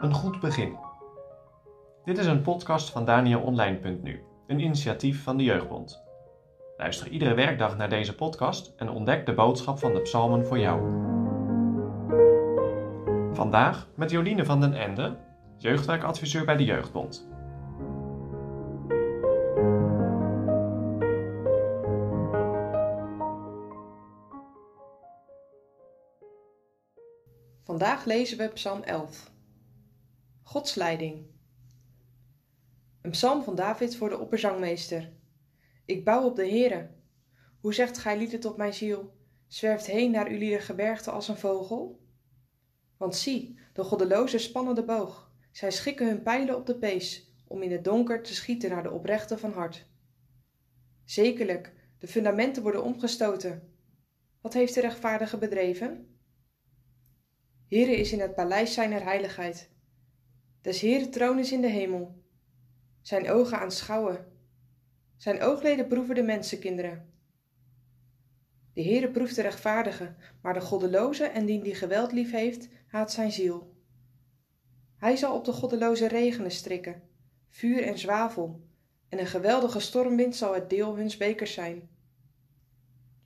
Een goed begin. Dit is een podcast van DanielOnline.nu, een initiatief van de Jeugdbond. Luister iedere werkdag naar deze podcast en ontdek de boodschap van de psalmen voor jou. Vandaag met Joline van den Ende, jeugdwerkadviseur bij de Jeugdbond. Vandaag lezen we Psalm 11. Gods leiding. Een psalm van David voor de opperzangmeester. Ik bouw op de Heere. Hoe zegt gij lied het op mijn ziel? Zwerft heen naar uw lieder gebergte als een vogel? Want zie, de goddelozen spannen de boog. Zij schikken hun pijlen op de pees, om in het donker te schieten naar de oprechte van hart. Zekerlijk, de fundamenten worden omgestoten. Wat heeft de rechtvaardige bedreven? Heere is in het paleis zijner heiligheid. Des Heere troon is in de hemel. Zijn ogen aanschouwen. Zijn oogleden proeven de mensenkinderen. De Heere proeft de rechtvaardige, maar de goddeloze en dien die geweld lief heeft, haat zijn ziel. Hij zal op de goddeloze regenen strikken, vuur en zwavel, en een geweldige stormwind zal het deel huns bekers zijn.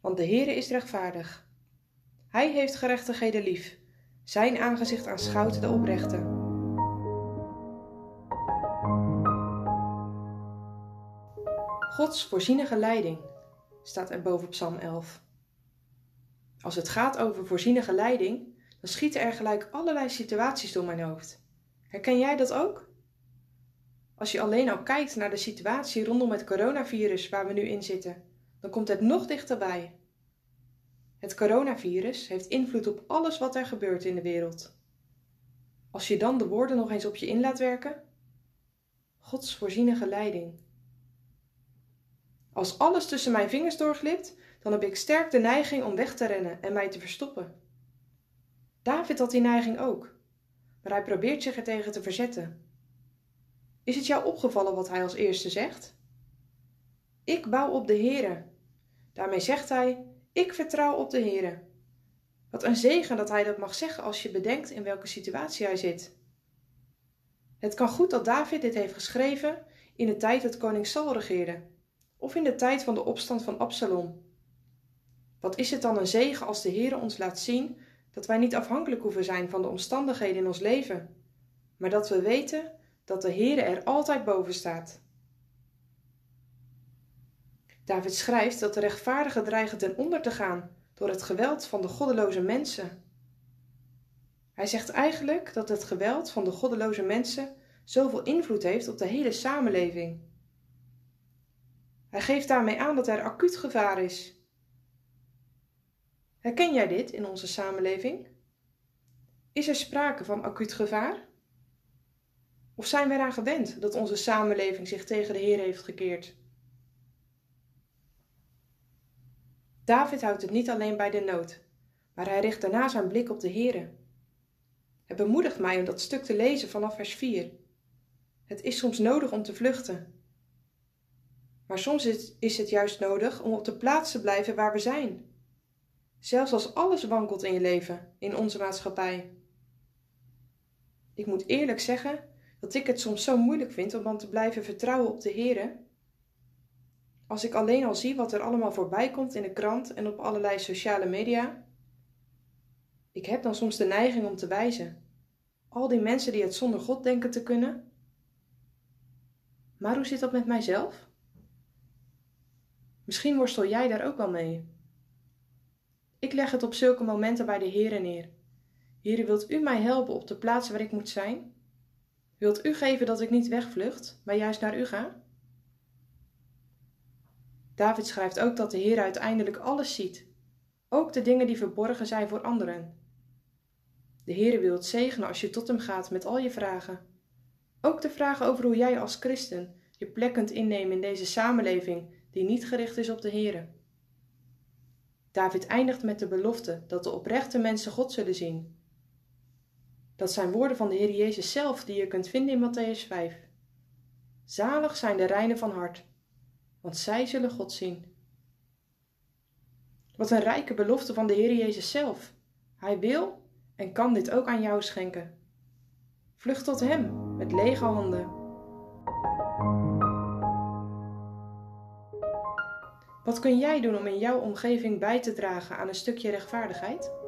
Want de Heere is rechtvaardig. Hij heeft gerechtigheden lief zijn aangezicht aanschouwt de oprechte. Gods voorzienige leiding staat er boven Psalm 11. Als het gaat over voorzienige leiding, dan schieten er gelijk allerlei situaties door mijn hoofd. Herken jij dat ook? Als je alleen al kijkt naar de situatie rondom het coronavirus waar we nu in zitten, dan komt het nog dichterbij. Het coronavirus heeft invloed op alles wat er gebeurt in de wereld. Als je dan de woorden nog eens op je in laat werken, Gods voorzienige leiding. Als alles tussen mijn vingers doorglipt, dan heb ik sterk de neiging om weg te rennen en mij te verstoppen. David had die neiging ook, maar hij probeert zich er tegen te verzetten. Is het jou opgevallen wat hij als eerste zegt? Ik bouw op de Heere. Daarmee zegt hij: ik vertrouw op de Heere. Wat een zegen dat hij dat mag zeggen als je bedenkt in welke situatie hij zit. Het kan goed dat David dit heeft geschreven in de tijd dat koning Saul regeerde, of in de tijd van de opstand van Absalom. Wat is het dan een zegen als de Heere ons laat zien dat wij niet afhankelijk hoeven zijn van de omstandigheden in ons leven, maar dat we weten dat de Heere er altijd boven staat. David schrijft dat de rechtvaardigen dreigen ten onder te gaan door het geweld van de goddeloze mensen. Hij zegt eigenlijk dat het geweld van de goddeloze mensen zoveel invloed heeft op de hele samenleving. Hij geeft daarmee aan dat er acuut gevaar is. Herken jij dit in onze samenleving? Is er sprake van acuut gevaar? Of zijn we eraan gewend dat onze samenleving zich tegen de Heer heeft gekeerd? David houdt het niet alleen bij de nood, maar hij richt daarna zijn blik op de Heere. Het bemoedigt mij om dat stuk te lezen vanaf vers 4. Het is soms nodig om te vluchten. Maar soms is het juist nodig om op de plaats te blijven waar we zijn. Zelfs als alles wankelt in je leven, in onze maatschappij. Ik moet eerlijk zeggen dat ik het soms zo moeilijk vind om dan te blijven vertrouwen op de Heere als ik alleen al zie wat er allemaal voorbij komt in de krant en op allerlei sociale media. Ik heb dan soms de neiging om te wijzen. Al die mensen die het zonder God denken te kunnen. Maar hoe zit dat met mijzelf? Misschien worstel jij daar ook wel mee. Ik leg het op zulke momenten bij de Heere neer. Heere, wilt u mij helpen op de plaats waar ik moet zijn? Wilt u geven dat ik niet wegvlucht, maar juist naar u ga? David schrijft ook dat de Heer uiteindelijk alles ziet, ook de dingen die verborgen zijn voor anderen. De Heer wil het zegenen als je tot hem gaat met al je vragen. Ook de vragen over hoe jij als christen je plek kunt innemen in deze samenleving die niet gericht is op de Heer. David eindigt met de belofte dat de oprechte mensen God zullen zien. Dat zijn woorden van de Heer Jezus zelf die je kunt vinden in Matthäus 5. Zalig zijn de reinen van hart, want zij zullen God zien. Wat een rijke belofte van de Heer Jezus zelf. Hij wil en kan dit ook aan jou schenken. Vlucht tot Hem met lege handen. Wat kun jij doen om in jouw omgeving bij te dragen aan een stukje rechtvaardigheid?